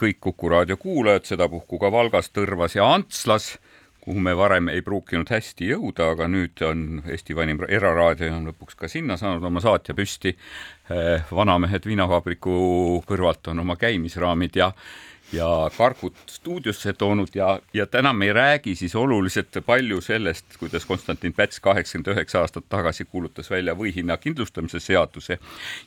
kõik Kuku raadio kuulajad, sedapuhku ka Valgas, Tõrvas ja Antslas, kuhu me varem ei pruukinud hästi jõuda, aga nüüd on Eesti vanim eraraadio on lõpuks ka sinna saanud oma saatja püsti. Eh, vanamehed viinavabriku kõrvalt on oma käimisraamid ja ja Karkut stuudiosse toonud ja, ja täna me ei räägi siis oluliselt palju sellest, kuidas Konstantin Päts kaheksakümmend üheksa aastat tagasi kuulutas välja võihinna kindlustamise seaduse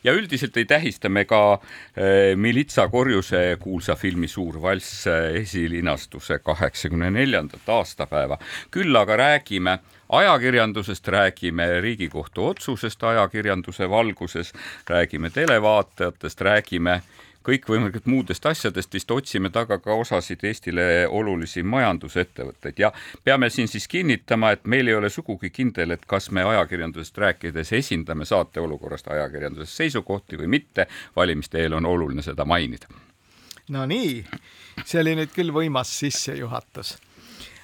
ja üldiselt ei tähista me ka äh, Militsa Korjuse kuulsa filmi Suur valss eh, esilinastuse kaheksakümne neljandat aastapäeva. küll aga räägime ajakirjandusest, räägime Riigikohtu otsusest ajakirjanduse valguses, räägime televaatajatest, räägime kõikvõimalikest muudest asjadest, vist otsime taga ka osasid Eestile olulisi majandusettevõtteid ja peame siin siis kinnitama, et meil ei ole sugugi kindel, et kas me ajakirjandusest rääkides esindame saate olukorrast ajakirjanduses seisukohti või mitte. valimiste eel on oluline seda mainida. no nii, see oli nüüd küll võimas sissejuhatus.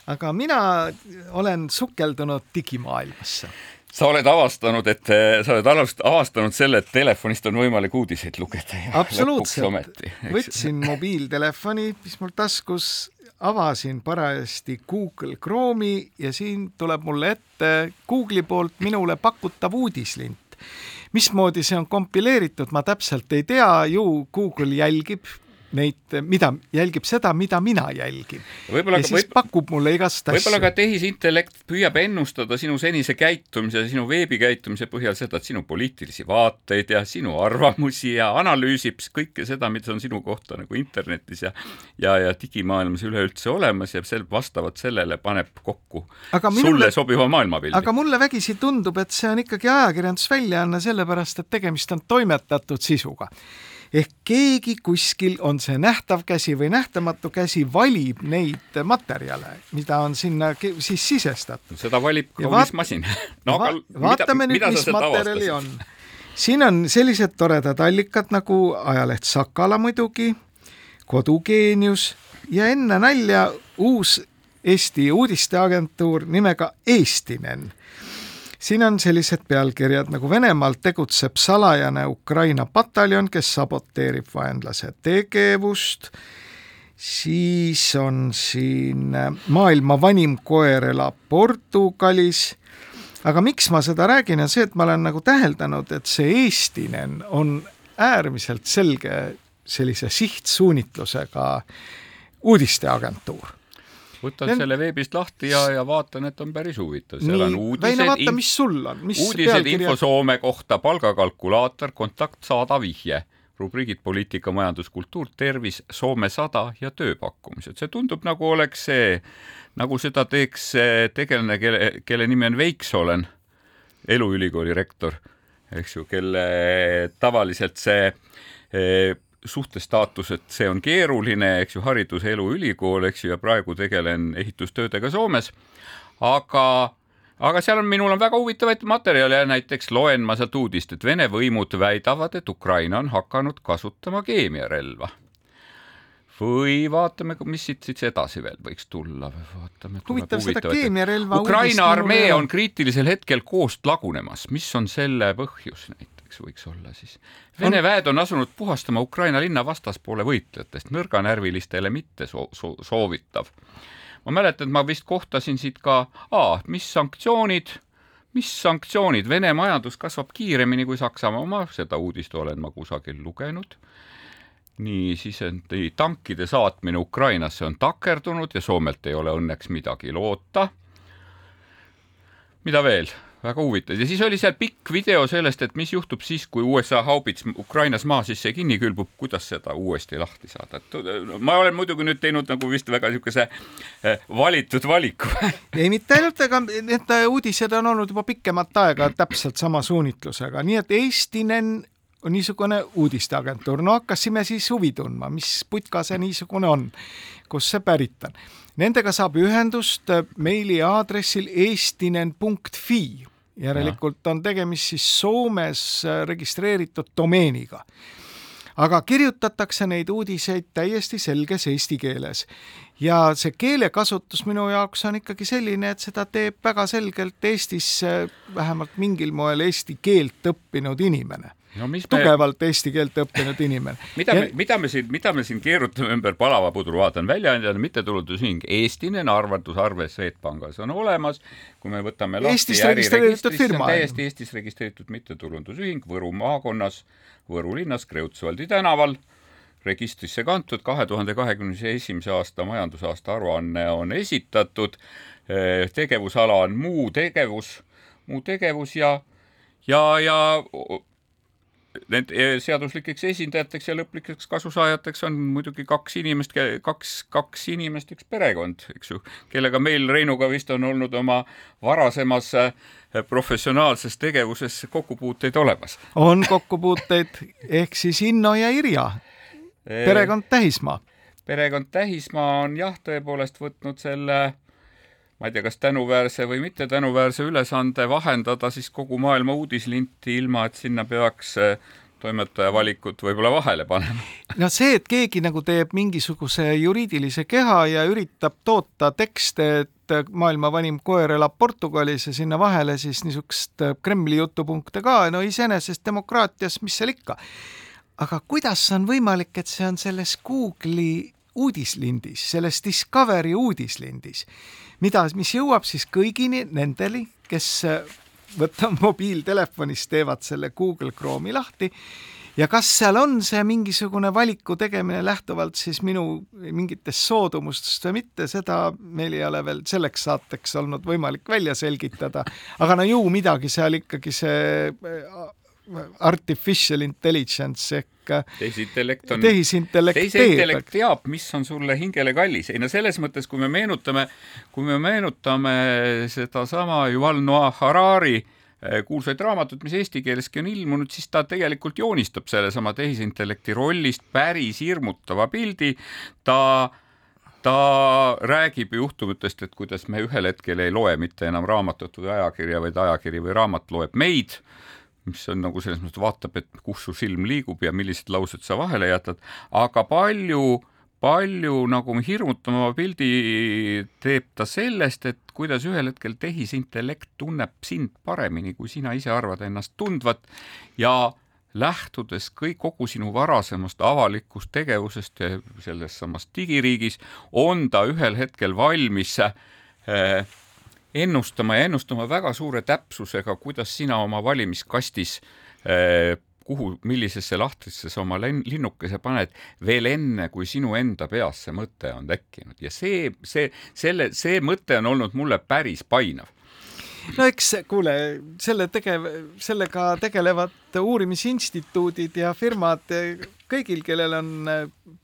aga mina olen sukeldunud digimaailmasse sa oled avastanud, et eh, sa oled avastanud selle, et telefonist on võimalik uudiseid lugeda. absoluutselt, võtsin mobiiltelefoni, mis mul taskus, avasin parajasti Google Chrome'i ja siin tuleb mulle ette Google'i poolt minule pakutav uudislint. mismoodi see on kompileeritud, ma täpselt ei tea, ju Google jälgib neid, mida, jälgib seda, mida mina jälgin. ja siis võib, pakub mulle igast asju. võib-olla ka tehisintellekt püüab ennustada sinu senise käitumise, sinu veebikäitumise põhjal seda, et sinu poliitilisi vaateid ja sinu arvamusi ja analüüsib kõike seda, mis on sinu kohta nagu internetis ja ja, ja digimaailmas üleüldse olemas ja sel-, vastavalt sellele paneb kokku aga minule, sulle sobiva maailmapildi. aga mulle vägisi tundub, et see on ikkagi ajakirjandusväljaanne, sellepärast et tegemist on toimetatud sisuga ehk keegi kuskil on see nähtav käsi või nähtamatu käsi, valib neid materjale, mida on sinna siis sisestatud. seda valib kaunis masin no aga va vaatame mida, nüüd, mis materjali on. siin on sellised toredad allikad nagu ajaleht Sakala muidugi, Kodugeenius ja enne nalja uus Eesti uudisteagentuur nimega Eestinen siin on sellised pealkirjad nagu Venemaalt tegutseb salajane Ukraina pataljon, kes saboteerib vaenlase tegevust, siis on siin maailma vanim koer elab Portugalis, aga miks ma seda räägin, on see, et ma olen nagu täheldanud, et see Eestinen on äärmiselt selge sellise sihtsuunitlusega uudisteagentuur võtan Nen... selle veebist lahti ja, ja vaatan, et on päris huvitav, seal on uudised. Väino, vaata, mis sul on, mis uudised pealkirja... info Soome kohta, palgakalkulaator, kontakt saada vihje, rubriigid poliitika, majandus, kultuur, tervis, Soome sada ja tööpakkumised. see tundub nagu oleks see, nagu seda teeks tegelane, kelle, kelle nimi on Veiksolen, eluülikooli rektor, eks ju, kelle tavaliselt see suhtestaatus, et see on keeruline, eks ju, haridus, elu, ülikool, eks ju, ja praegu tegelen ehitustöödega Soomes. aga, aga seal on, minul on väga huvitavaid materjale, näiteks loen ma sealt uudist, et Vene võimud väidavad, et Ukraina on hakanud kasutama keemiarelva või vaatame, mis siit siis edasi veel võiks tulla, vaatame. huvitav seda keemiarelva Ukraina armee on kriitilisel hetkel koost lagunemas, mis on selle põhjus näiteks? Näiteks võiks olla siis. Vene väed on asunud puhastama Ukraina linna vastaspoole võitlejatest, nõrganärvilistele mitte soo-, soo-, soovitav. ma mäletan, et ma vist kohtasin siit ka, mis sanktsioonid, mis sanktsioonid, Vene majandus kasvab kiiremini kui Saksamaa oma, seda uudist olen ma kusagil lugenud nii sisendi tankide saatmine Ukrainasse on takerdunud ja Soomelt ei ole õnneks midagi loota. mida veel? Väga huvitav. Ja siis oli seal pikk video sellest, et mis juhtub siis, kui USA haubits Ukrainas maa sisse kinni külmub, kuidas seda uuesti lahti saada, et ma olen muidugi nüüd teinud nagu vist väga niisuguse eh, valitud valiku. Ei, mitte ainult, ega need uudised on olnud juba pikemat aega täpselt sama suunitlusega, nii et Eestinen niisugune uudisteagentuur, no hakkasime siis huvi tundma, mis putka see niisugune on, kust see pärit on. Nendega saab ühendust meili aadressil eestinen.fi, järelikult on tegemist siis Soomes registreeritud domeeniga. Aga kirjutatakse neid uudiseid täiesti selges eesti keeles. Ja see keelekasutus minu jaoks on ikkagi selline, et seda teeb väga selgelt Eestis vähemalt mingil moel eesti keelt õppinud inimene no, tugevalt me... eesti keelt õppinud inimene. mida me mida me siin, mida me siin keerutame ümber palava pudru, vaatan väljaandjana mittetulundusühing. Eestinen arveldusarve Swedbankis on olemas, kui me võtame Eestis registreeritud firma. täiesti Eestis registreeritud mittetulundusühing Võru maakonnas, Võru linnas Kreutzwaldi tänaval. Registrisse kantud, kahe tuhande kahekümne esimese aasta majandusaasta aruanne on esitatud, eh, tegevusala on muu tegevus, muu tegevus ja ja, ja need eh, seaduslikeks esindajateks ja lõplikeks kasusaajateks on muidugi kaks inimest, kaks, kaks inimest, üks perekond, eks ju, kellega meil Reinuga vist on olnud oma varasemas eh, professionaalses tegevuses kokkupuuteid olemas. on kokkupuuteid, ehk siis Inno ja Irja perekond Tähismaa. perekond Tähismaa on jah, tõepoolest võtnud selle ma ei tea, kas tänuväärse või mitte tänuväärse ülesande vahendada siis kogu maailma uudislinti, ilma et sinna peaks äh, toimetaja valikut võib-olla vahele panema. no see, et keegi nagu teeb mingisuguse juriidilise keha ja üritab toota tekste, et maailma vanim koer elab Portugalis ja sinna vahele siis niisugust Kremli jutupunkte ka, no iseenesest demokraatias, mis seal ikka aga kuidas on võimalik, et see on selles Google'i uudislindis, selles Discovery uudislindis, mida, mis jõuab siis kõigini nendeli, kes võtta mobiiltelefonist, teevad selle Google Chrome'i lahti. Ja kas seal on see mingisugune valiku tegemine lähtuvalt siis minu mingitest soodumustest või mitte, seda meil ei ole veel selleks saateks olnud võimalik välja selgitada, aga no ju midagi seal ikkagi see artificial intelligence ehk äh, tehisintellekt on, tehisintellekt tehisintellekt teab, mis on sulle hingele kallis. ei no selles mõttes, kui me meenutame, kui me meenutame sedasama Yuval Noah Harari äh, kuulsaid raamatut, mis eesti keeleski on ilmunud, siis ta tegelikult joonistab sellesama tehisintellekti rollist päris hirmutava pildi. ta ta räägib juhtumitest, et kuidas me ühel hetkel ei loe mitte enam raamatut või ajakirja, vaid ajakiri või raamat loeb meid mis on nagu selles mõttes vaatab, et kus su silm liigub ja millised laused sa vahele jätad, aga palju, palju nagu hirmutama pildi teeb ta sellest, et kuidas ühel hetkel tehisintellekt tunneb sind paremini, kui sina ise arvad ennast tundvat ja lähtudes kõik, kogu sinu varasemast avalikust tegevusest selles samas digiriigis, on ta ühel hetkel valmis äh, ennustama ja ennustama väga suure täpsusega, kuidas sina oma valimiskastis eh, kuhu, millisesse lahtrisse sa oma linnukese paned veel enne, kui sinu enda peas see mõte on tekkinud. Ja see, see, selle, see mõte on olnud mulle päris painav no eks kuule, selle tegev, sellega tegelevad uurimisinstituudid ja firmad kõigil, kellel on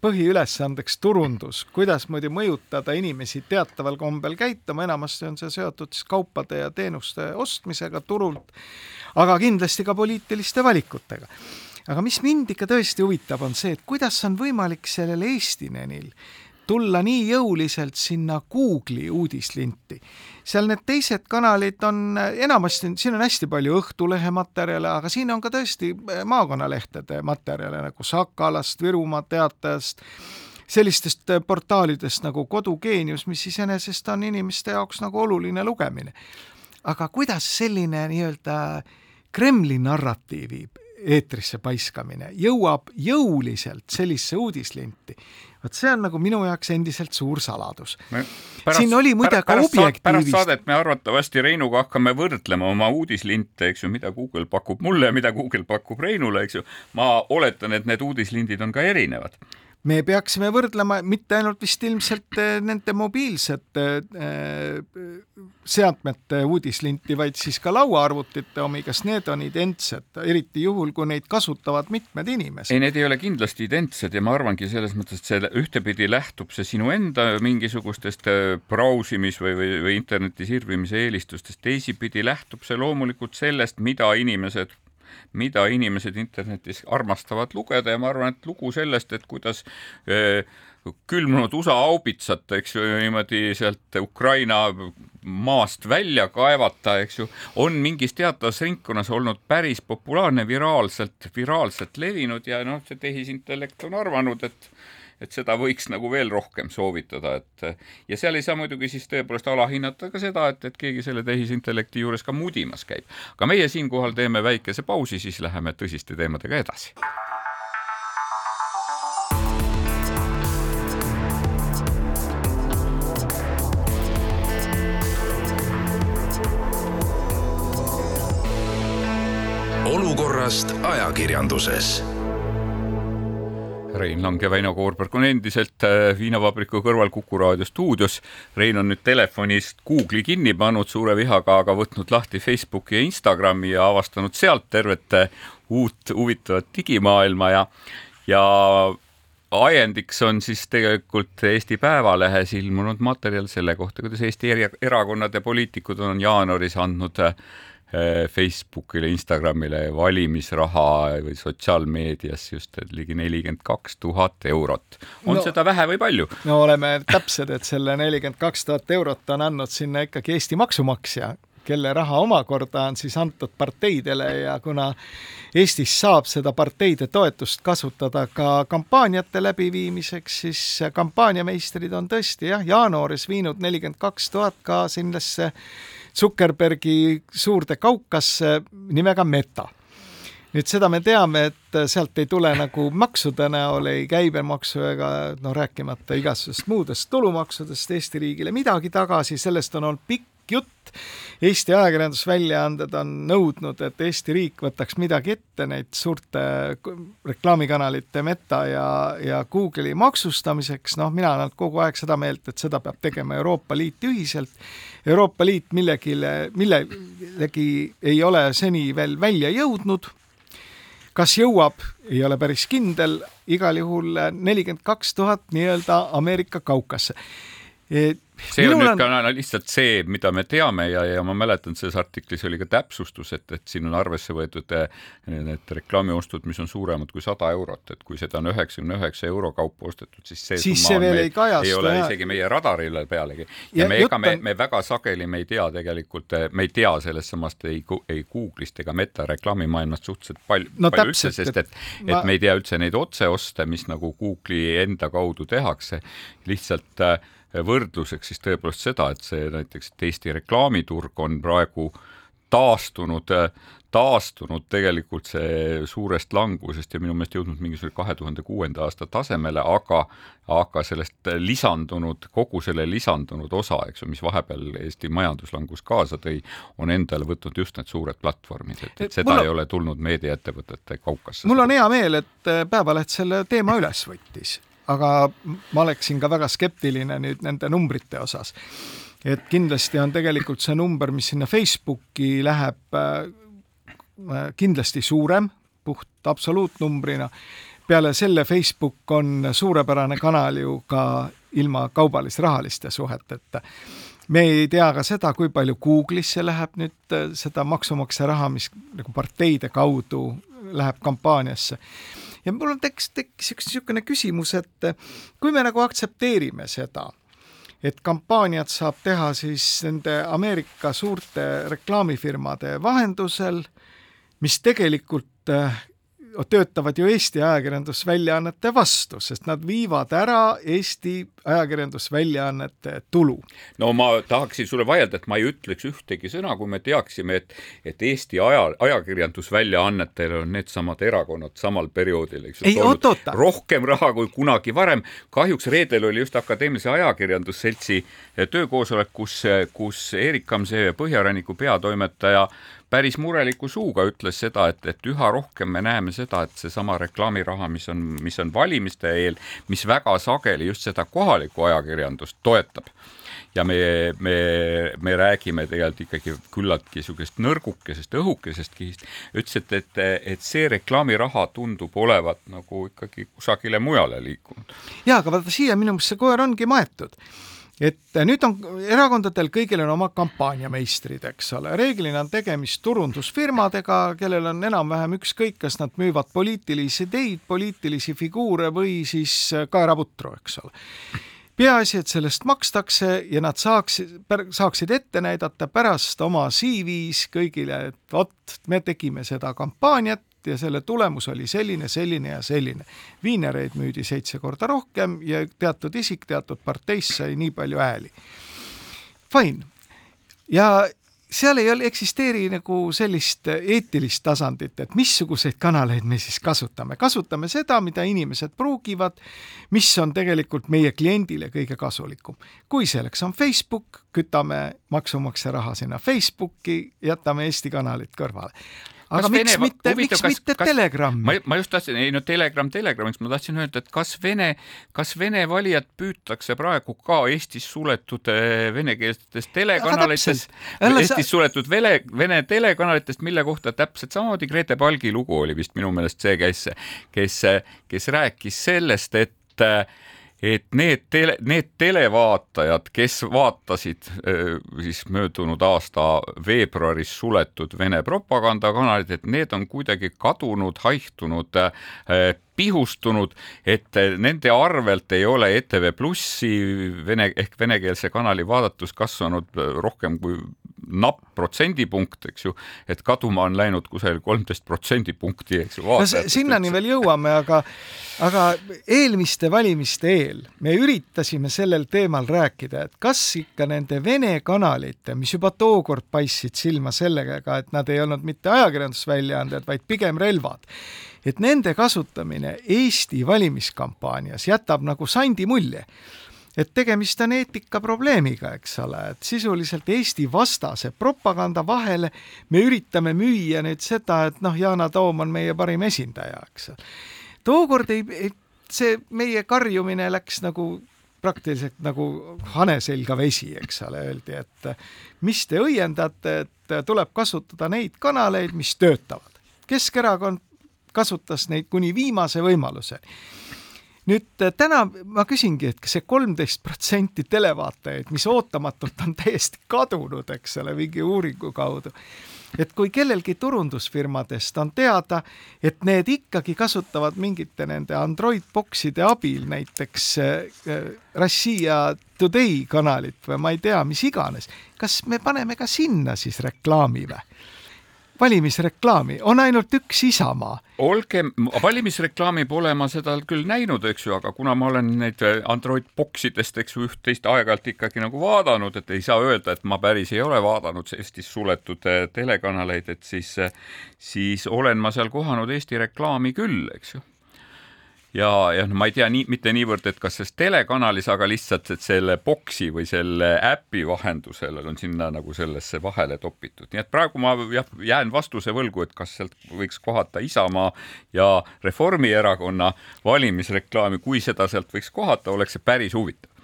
põhiülesandeks turundus, kuidasmoodi mõjutada inimesi teataval kombel käituma, enamasti on see seotud siis kaupade ja teenuste ostmisega turult, aga kindlasti ka poliitiliste valikutega. aga mis mind ikka tõesti huvitab, on see, et kuidas on võimalik sellel Eestinenil tulla nii jõuliselt sinna Google'i uudislinti. seal need teised kanalid on, enamasti, siin on hästi palju Õhtulehe materjale, aga siin on ka tõesti eh, maakonnalehtede materjale nagu Sakalast, Virumaa Teatajast, sellistest eh, portaalidest nagu Kodugeenius, mis iseenesest on inimeste jaoks nagu oluline lugemine. aga kuidas selline nii-öelda Kremli narratiivi eetrisse paiskamine jõuab jõuliselt sellisesse uudislinti, vot see on nagu minu jaoks endiselt suur saladus. siin oli muide ka objektiivist. pärast saadet me arvatavasti Reinuga hakkame võrdlema oma uudislinte, eks ju, mida Google pakub mulle ja mida Google pakub Reinule, eks ju. ma oletan, et need uudislindid on ka erinevad me peaksime võrdlema mitte ainult vist ilmselt eh, nende mobiilsete äh, seadmete uudislinti, vaid siis ka lauaarvutite omi, kas need on identsed, eriti juhul, kui neid kasutavad mitmed inimesed? ei, need ei ole kindlasti identsed ja ma arvangi selles mõttes, et see ühtepidi lähtub see sinu enda mingisugustest eh, brausimis või, või, või interneti sirvimise eelistustest, teisipidi lähtub see loomulikult sellest, mida inimesed mida inimesed internetis armastavad lugeda ja ma arvan, et lugu sellest, et kuidas öö, külmunud USA haubitsat, eks ju, niimoodi sealt Ukraina maast välja kaevata, eks ju, on mingis teatavas ringkonnas olnud päris populaarne, viraalselt, viraalselt levinud ja noh, see tehisintellekt on arvanud, et et seda võiks nagu veel rohkem soovitada, et ja seal ei saa muidugi siis tõepoolest alahinnata ka seda, et, et keegi selle tehisintellekti juures ka mudimas käib. aga meie siinkohal teeme väikese pausi, siis läheme tõsiste teemadega edasi olukorrast ajakirjanduses. Rein Lang ja Väino Koorberg on endiselt äh, viinavabriku kõrval Kuku raadio stuudios. Rein on nüüd telefonist Google'i kinni pannud suure vihaga, aga võtnud lahti Facebooki ja Instagrami ja avastanud sealt tervet äh, uut huvitavat digimaailma ja, ja ajendiks on siis tegelikult Eesti Päevalehes ilmunud materjal selle kohta, kuidas Eesti erakonnad ja poliitikud on jaanuaris andnud äh, Facebookile, Instagramile valimisraha või sotsiaalmeedias just ligi nelikümmend kaks tuhat eurot. on no, seda vähe või palju? no oleme täpsed, et selle nelikümmend kaks tuhat eurot on andnud sinna ikkagi Eesti maksumaksja, kelle raha omakorda on siis antud parteidele ja kuna Eestis saab seda parteide toetust kasutada ka kampaaniate läbiviimiseks, siis kampaaniameistrid on tõesti jah, jaanuaris viinud nelikümmend kaks tuhat ka sinnasse Zuckerbergi suurde kaukasse nimega Meta. nüüd seda me teame, et sealt ei tule nagu maksude näol ei käibemaksu ega no rääkimata igasugustest muudest tulumaksudest Eesti riigile midagi tagasi, sellest on olnud pikk jutt. Eesti ajakirjandusväljaanded on nõudnud, et Eesti riik võtaks midagi ette neid suurte reklaamikanalite Meta ja, ja Google'i maksustamiseks, noh, mina olen kogu aeg seda meelt, et seda peab tegema Euroopa Liit ühiselt. Euroopa Liit millegile, millelegi ei ole seni veel välja jõudnud. Kas jõuab, ei ole päris kindel, igal juhul nelikümmend kaks tuhat nii-öelda Ameerika kaukasse see on nüüd on... ka lihtsalt see, mida me teame ja, ja ma mäletan, selles artiklis oli ka täpsustus, et, et siin on arvesse võetud eh, need reklaamiostud, mis on suuremad kui sada eurot, et kui seda on üheksakümne üheksa euro kaupa ostetud, siis see siis see veel ei kajastu. ei ole jah. isegi meie radarile pealegi. ja, ja me, ega me, me väga sageli, me ei tea tegelikult, eh, me ei tea sellest samast ei, ei Google'ist ega Meta reklaamimaailmast suhteliselt palju no,, palju täpselt, üldse, sest et, et, ma... et me ei tea üldse neid otseoste, mis nagu Google'i enda kaudu tehakse, lihtsalt äh, võrdluseks siis tõepoolest seda, et see näiteks, et Eesti reklaamiturg on praegu taastunud, taastunud tegelikult see suurest langusest ja minu meelest jõudnud mingisuguse kahe tuhande kuuenda aasta tasemele, aga aga sellest lisandunud, kogu selle lisandunud osa, eks ju, mis vahepeal Eesti majanduslangus kaasa tõi, on endale võtnud just need suured platvormid, et, et seda mul... ei ole tulnud meediaettevõtete kaukasse. mul on hea meel, et Päevaleht selle teema üles võttis aga ma oleksin ka väga skeptiline nüüd nende numbrite osas. et kindlasti on tegelikult see number, mis sinna Facebooki läheb, äh, kindlasti suurem, puht absoluutnumbrina. peale selle Facebook on suurepärane kanal ju ka ilma kaubalis-rahaliste suheteta me ei tea ka seda, kui palju Google'isse läheb nüüd äh, seda maksumaksja raha, mis nagu parteide kaudu läheb kampaaniasse ja mul on tekkis, tekkis üks niisugune küsimus, et kui me nagu aktsepteerime seda, et kampaaniat saab teha siis nende Ameerika suurte reklaamifirmade vahendusel, mis tegelikult töötavad ju Eesti ajakirjandusväljaannete vastu, sest nad viivad ära Eesti ajakirjandusväljaannete tulu. no ma tahaksin sulle vaielda, et ma ei ütleks ühtegi sõna, kui me teaksime, et, et Eesti aja, ajakirjandusväljaannetel on needsamad erakonnad samal perioodil, eks ju, toonud rohkem raha kui kunagi varem. kahjuks reedel oli just Akadeemilise Ajakirjandusseltsi töökoosolek, kus, kus Erik Kamse Põhjaranniku peatoimetaja päris mureliku suuga ütles seda, et, et üha rohkem me näeme seda, et seesama reklaamiraha, mis on, mis on valimiste eel, mis väga sageli just seda kohalikku ajakirjandust toetab. Ja me, me, me räägime tegelikult ikkagi küllaltki niisugusest nõrgukesest, õhukesest kihist, ütles, et, et, et see reklaamiraha tundub olevat nagu ikkagi kusagile mujale liikunud. jaa, aga vaata siia minu meelest see koer ongi maetud et nüüd on erakondadel kõigil on oma kampaaniameistrid, eks ole, reeglina on tegemist turundusfirmadega, kellel on enam-vähem ükskõik, kas nad müüvad poliitilisi ideid, poliitilisi figuure või siis kaeraputru, eks ole. Peaasi, et sellest makstakse ja nad saaksid, saaksid ette näidata pärast oma CV-s kõigile, et vot, me tegime seda kampaaniat ja selle tulemus oli selline, selline ja selline. viinereid müüdi seitse korda rohkem ja teatud isik teatud parteis sai nii palju hääli. Fine. ja seal ei ole, eksisteeri nagu sellist eetilist tasandit, et missuguseid kanaleid me siis kasutame. kasutame seda, mida inimesed pruugivad, mis on tegelikult meie kliendile kõige kasulikum. kui selleks on Facebook, kütame maksumaksja raha sinna Facebooki, jätame Eesti kanalid kõrvale aga miks Vene, mitte, miks kas, mitte kas, Telegram? ma, ma just tahtsin, ei no Telegram Telegramiks, ma tahtsin öelda, et kas Vene, kas Vene valijad püütakse praegu ka Eestis suletud eh, venekeelsetest telekanalitest, Eestis sa... suletud vene, Vene telekanalitest, mille kohta täpselt samamoodi Grete Palgi lugu oli vist minu meelest see, kes, kes, kes rääkis sellest, et et need tele, need televaatajad, kes vaatasid siis möödunud aasta veebruaris suletud Vene propagandakanalid, et need on kuidagi kadunud, haihtunud, pihustunud, et nende arvelt ei ole ETV Plussi vene ehk venekeelse kanali vaadatus kasvanud rohkem kui napp protsendipunkt, eks ju, et kaduma on läinud kusagil kolmteist protsendipunkti, eks ju. no sinnani veel jõuame, aga, aga eelmiste valimiste eel me üritasime sellel teemal rääkida, et kas ikka nende Vene kanalite, mis juba tookord paistsid silma sellega, et nad ei olnud mitte ajakirjandusväljaanded, vaid pigem relvad, et nende kasutamine Eesti valimiskampaanias jätab nagu sandi mulje et tegemist on eetikaprobleemiga, eks ole, et sisuliselt Eesti vastase propaganda vahele me üritame müüa nüüd seda, et noh, Yana Toom on meie parim esindaja, eks tookord ei, see meie karjumine läks nagu praktiliselt nagu hane selga vesi, eks ole, öeldi, et mis te õiendate, et tuleb kasutada neid kanaleid, mis töötavad. Keskerakond kasutas neid kuni viimase võimaluseni nüüd äh, täna ma küsingi, et kas see kolmteist protsenti televaatajaid, mis ootamatult on täiesti kadunud, eks ole, mingi uuringu kaudu, et kui kellelgi turundusfirmadest on teada, et need ikkagi kasutavad mingite nende Android bokside abil näiteks äh, Russia Today kanalit või ma ei tea, mis iganes, kas me paneme ka sinna siis reklaami või? Valimisreklaami, on ainult üks Isamaa. olgem, valimisreklaami pole ma seda küll näinud, eks ju, aga kuna ma olen neid Android boksidest, eks ju, üht-teist aeg-ajalt ikkagi nagu vaadanud, et ei saa öelda, et ma päris ei ole vaadanud Eestis suletud eh, telekanaleid, et siis, siis olen ma seal kohanud Eesti reklaami küll, eks ju ja, ja noh, ma ei tea nii, mitte niivõrd, et kas selles telekanalis, aga lihtsalt, et selle boksi või selle äpi vahendusel on sinna nagu sellesse vahele topitud, nii et praegu ma jah, jään vastuse võlgu, et kas sealt võiks kohata Isamaa ja Reformierakonna valimisreklaami, kui seda sealt võiks kohata, oleks see päris huvitav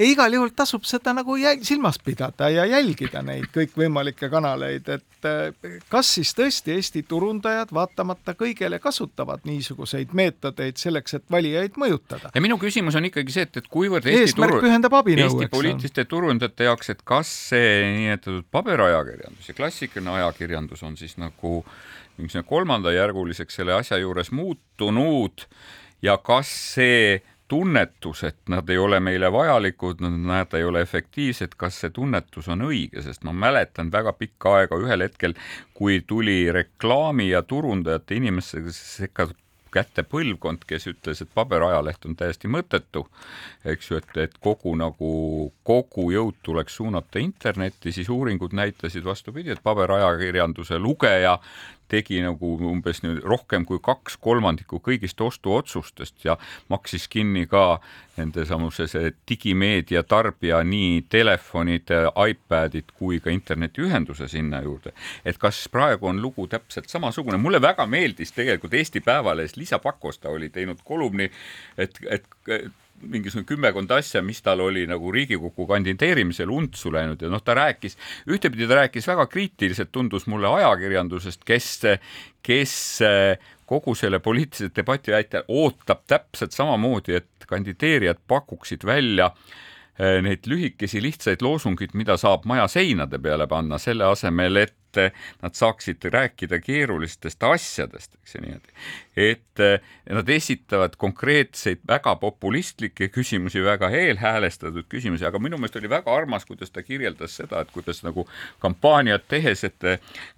ja igal juhul tasub seda nagu silmas pidada ja jälgida neid kõikvõimalikke kanaleid, et eh, kas siis tõesti Eesti turundajad vaatamata kõigele kasutavad niisuguseid meetodeid selleks, et valijaid mõjutada. ja minu küsimus on ikkagi see, et, et kuivõrd Eesti, turu... Eesti poliitiliste turundajate jaoks, et kas see niinimetatud paberajakirjandus ja klassikaline ajakirjandus on siis nagu mingisugune kolmandajärguliseks selle asja juures muutunud ja kas see tunnetus, et nad ei ole meile vajalikud, nad ei ole efektiivsed, kas see tunnetus on õige, sest ma mäletan väga pikka aega ühel hetkel, kui tuli reklaami ja turundajate inimestega sekka kätte põlvkond, kes ütles, et paberajaleht on täiesti mõttetu, eks ju, et, et kogu nagu, kogu jõud tuleks suunata internetti, siis uuringud näitasid vastupidi, et paberajakirjanduse lugeja tegi nagu umbes nüüd rohkem kui kaks kolmandikku kõigist ostuotsustest ja maksis kinni ka nendesamuse see digimeedia tarbija nii telefonid, iPadid kui ka internetiühenduse sinna juurde. et kas praegu on lugu täpselt samasugune, mulle väga meeldis tegelikult Eesti Päevalehes Liisa Pakosta oli teinud kolumni, et, et mingisugune kümmekond asja, mis tal oli nagu Riigikokku kandideerimisel untsu läinud ja noh, ta rääkis, ühtepidi ta rääkis väga kriitiliselt, tundus mulle ajakirjandusest, kes, kes kogu selle poliitilise debati vältel ootab täpselt samamoodi, et kandideerijad pakuksid välja neid lühikesi lihtsaid loosungeid, mida saab maja seinade peale panna, selle asemel, et et nad saaksid rääkida keerulistest asjadest, eks ju niimoodi. et nad esitavad konkreetseid väga populistlikke küsimusi, väga eelhäälestatud küsimusi, aga minu meelest oli väga armas, kuidas ta kirjeldas seda, et kuidas nagu kampaaniat tehes, et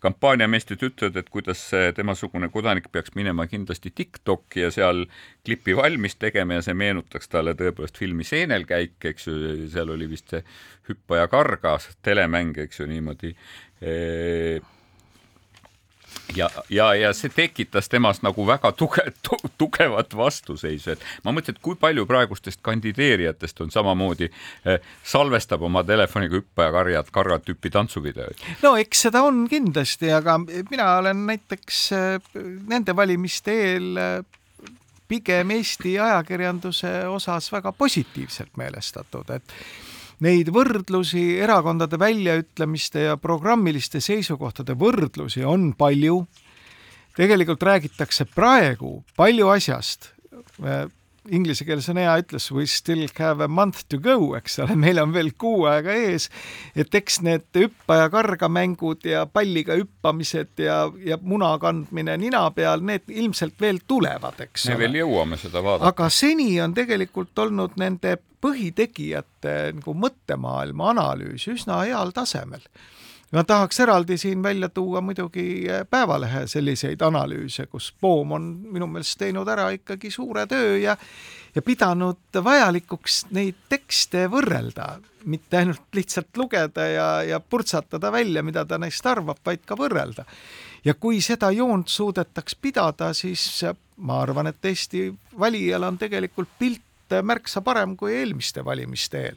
kampaaniameestrid ütlevad, et kuidas temasugune kodanik peaks minema kindlasti Tiktoki ja seal klipi valmis tegema ja see meenutaks talle tõepoolest filmi Seenelkäik, eks ju, seal oli vist see hüppa ja karga telemäng, eks ju, niimoodi ja, ja, ja see tekitas temas nagu väga tuge, tu, tugevat vastuseisu, et ma mõtlen, et kui palju praegustest kandideerijatest on samamoodi eh, salvestab oma telefoniga hüppa ja karjad, kargad tüüpi tantsuvideoid. no eks seda on kindlasti, aga mina olen näiteks eh, nende valimiste eel eh, pigem Eesti ajakirjanduse osas väga positiivselt meelestatud, et neid võrdlusi, erakondade väljaütlemiste ja programmiliste seisukohtade võrdlusi on palju. tegelikult räägitakse praegu palju asjast. Inglise keeles on hea ütlus we still have a month to go, eks ole, meil on veel kuu aega ees. et eks need hüppa ja karga mängud ja palliga hüppamised ja, ja muna kandmine nina peal, need ilmselt veel tulevad, eks me ole. me veel jõuame seda vaadata. aga seni on tegelikult olnud nende põhitegijate nagu mõttemaailma analüüs üsna heal tasemel. Ma tahaks eraldi siin välja tuua muidugi eh, Päevalehe selliseid analüüse, kus Poom on minu meelest teinud ära ikkagi suure töö ja ja pidanud vajalikuks neid tekste võrrelda, mitte ainult lihtsalt lugeda ja, ja purtsatada välja, mida ta neist arvab, vaid ka võrrelda. ja kui seda joont suudetaks pidada, siis ma arvan, et Eesti valijal on tegelikult pilt märksa parem kui eelmiste valimiste eel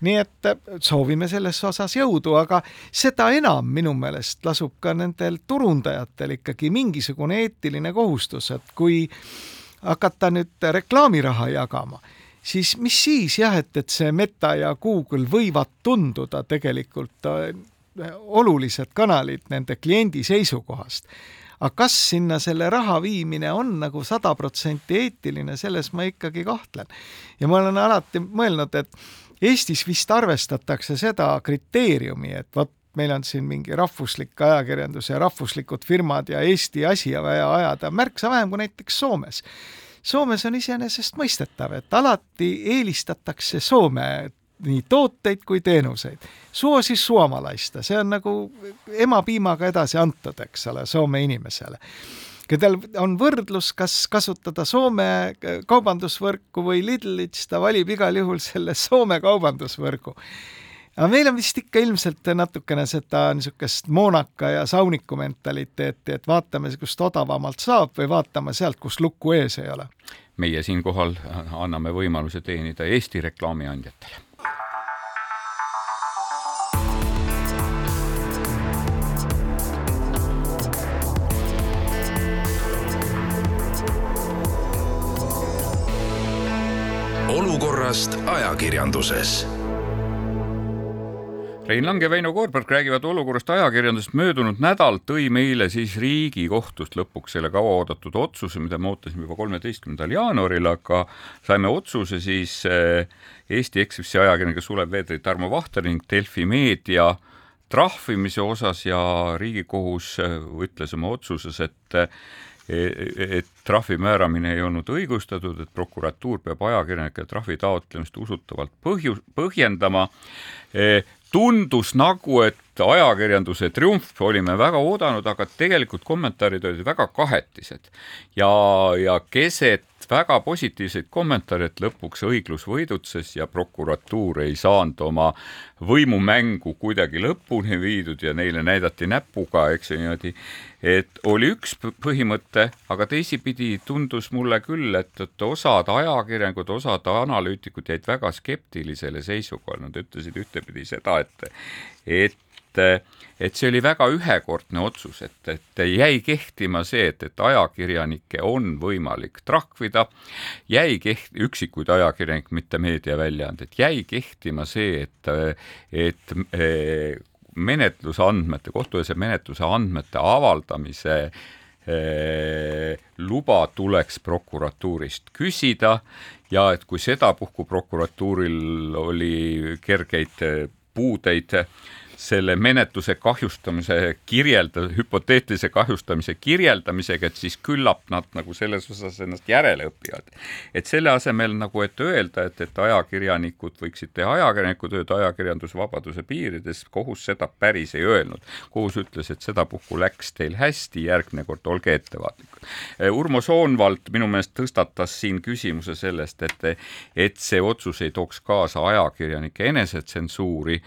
nii et äh, soovime selles osas jõudu, aga seda enam minu meelest lasub ka nendel turundajatel ikkagi mingisugune eetiline kohustus, et kui hakata nüüd reklaamiraha jagama, siis mis siis jah, et, et see Meta ja Google võivad tunduda tegelikult äh, olulised kanalid nende kliendi seisukohast aga kas sinna selle raha viimine on nagu sada protsenti eetiline, selles ma ikkagi kahtlen. ja ma olen alati mõelnud, et Eestis vist arvestatakse seda kriteeriumi, et vot meil on siin mingi rahvuslik ajakirjandus ja rahvuslikud firmad ja Eesti asi vaja ajada märksa vähem kui näiteks Soomes. Soomes on iseenesestmõistetav, et alati eelistatakse Soome nii tooteid kui teenuseid. suo siis suomalaista, see on nagu emapiimaga edasi antud, eks ole, Soome inimesele. Tal on võrdlus, kas kasutada Soome kaubandusvõrku või Lidlit, siis ta valib igal juhul selle Soome kaubandusvõrgu aga meil on vist ikka ilmselt natukene seda niisugust moonaka ja sauniku mentaliteeti, et vaatame, kust odavamalt saab või vaatame sealt, kus lukku ees ei ole. meie siinkohal anname võimaluse teenida Eesti reklaamiandjatele olukorrast ajakirjanduses. Rein Lang ja Väino Koorberg räägivad olukorrast ajakirjandusest. möödunud nädal tõi meile siis Riigikohtust lõpuks selle kauaoodatud otsuse, mida me ootasime juba kolmeteistkümnendal jaanuaril, aga saime otsuse siis eh, Eesti Ekspressi ajakirjanike Sulev Veedri, Tarmo Vahter ning Delfi Meedia trahvimise osas ja Riigikohus eh, ütles oma otsuses, et et trahvi määramine ei olnud õigustatud, et prokuratuur peab ajakirjanike trahvi taotlemist usutavalt põhju-, põhjendama. tundus nagu, et ajakirjanduse triumf olime väga oodanud, aga tegelikult kommentaarid olid väga kahetised. Ja, ja keset väga positiivseid kommentaare, et lõpuks õiglus võidutses ja prokuratuur ei saanud oma võimumängu kuidagi lõpuni viidud ja neile näidati näpuga, eks ju niimoodi et oli üks põhimõte, aga teisipidi tundus mulle küll, et, et osad ajakirjanikud, osad analüütikud jäid väga skeptilisele seisukohale, nad ütlesid ühtepidi seda, et, et et see oli väga ühekordne otsus, et, et jäi kehtima see, et, et ajakirjanikke on võimalik trahvida, jäi keht-, üksikuid ajakirjanikke, mitte meediaväljaandeid, jäi kehtima see, et, et menetluse andmete, kohtueelse menetluse andmete avaldamise luba tuleks prokuratuurist küsida ja et kui sedapuhku prokuratuuril oli kergeid puudeid selle menetluse kahjustamise kirjelda-, hüpoteetilise kahjustamise kirjeldamisega, et siis küllap nad nagu selles osas ennast järele õpivad. et selle asemel nagu, et öelda, et, et ajakirjanikud võiksid teha ajakirjaniku tööd ajakirjandusvabaduse piirides, kohus seda päris ei öelnud. kohus ütles, et sedapuhku läks teil hästi, järgmine kord olge ettevaatlikud. Urmo Soonvald minu meelest tõstatas siin küsimuse sellest, et, et see otsus ei tooks kaasa ajakirjanike enesetsensuuri,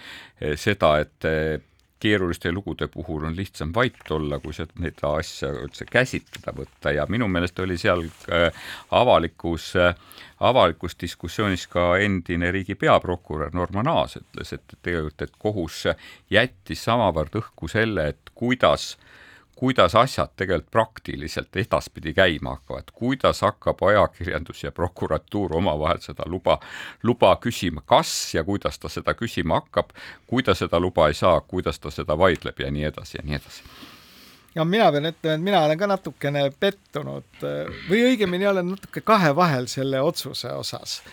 seda, et eh, keeruliste lugude puhul on lihtsam vait olla, kui seda asja üldse käsitleda võtta. Ja minu meelest oli seal eh, avalikus, eh, avalikus diskussioonis ka endine riigi peaprokurör Norman Aas ütles, et tegelikult, et kohus jättis samavõrd õhku selle, et kuidas äh, kuidas asjad tegelikult praktiliselt edaspidi käima hakkavad, kuidas hakkab ajakirjandus ja prokuratuur omavahel seda luba, luba küsima, kas ja kuidas ta seda küsima hakkab, kui ta seda luba ei saa, kuidas ta seda vaidleb ja nii edasi ja nii edasi. Ja mina pean ütlema, et mina olen ka natukene pettunud või õigemini olen natuke kahe vahel selle otsuse osas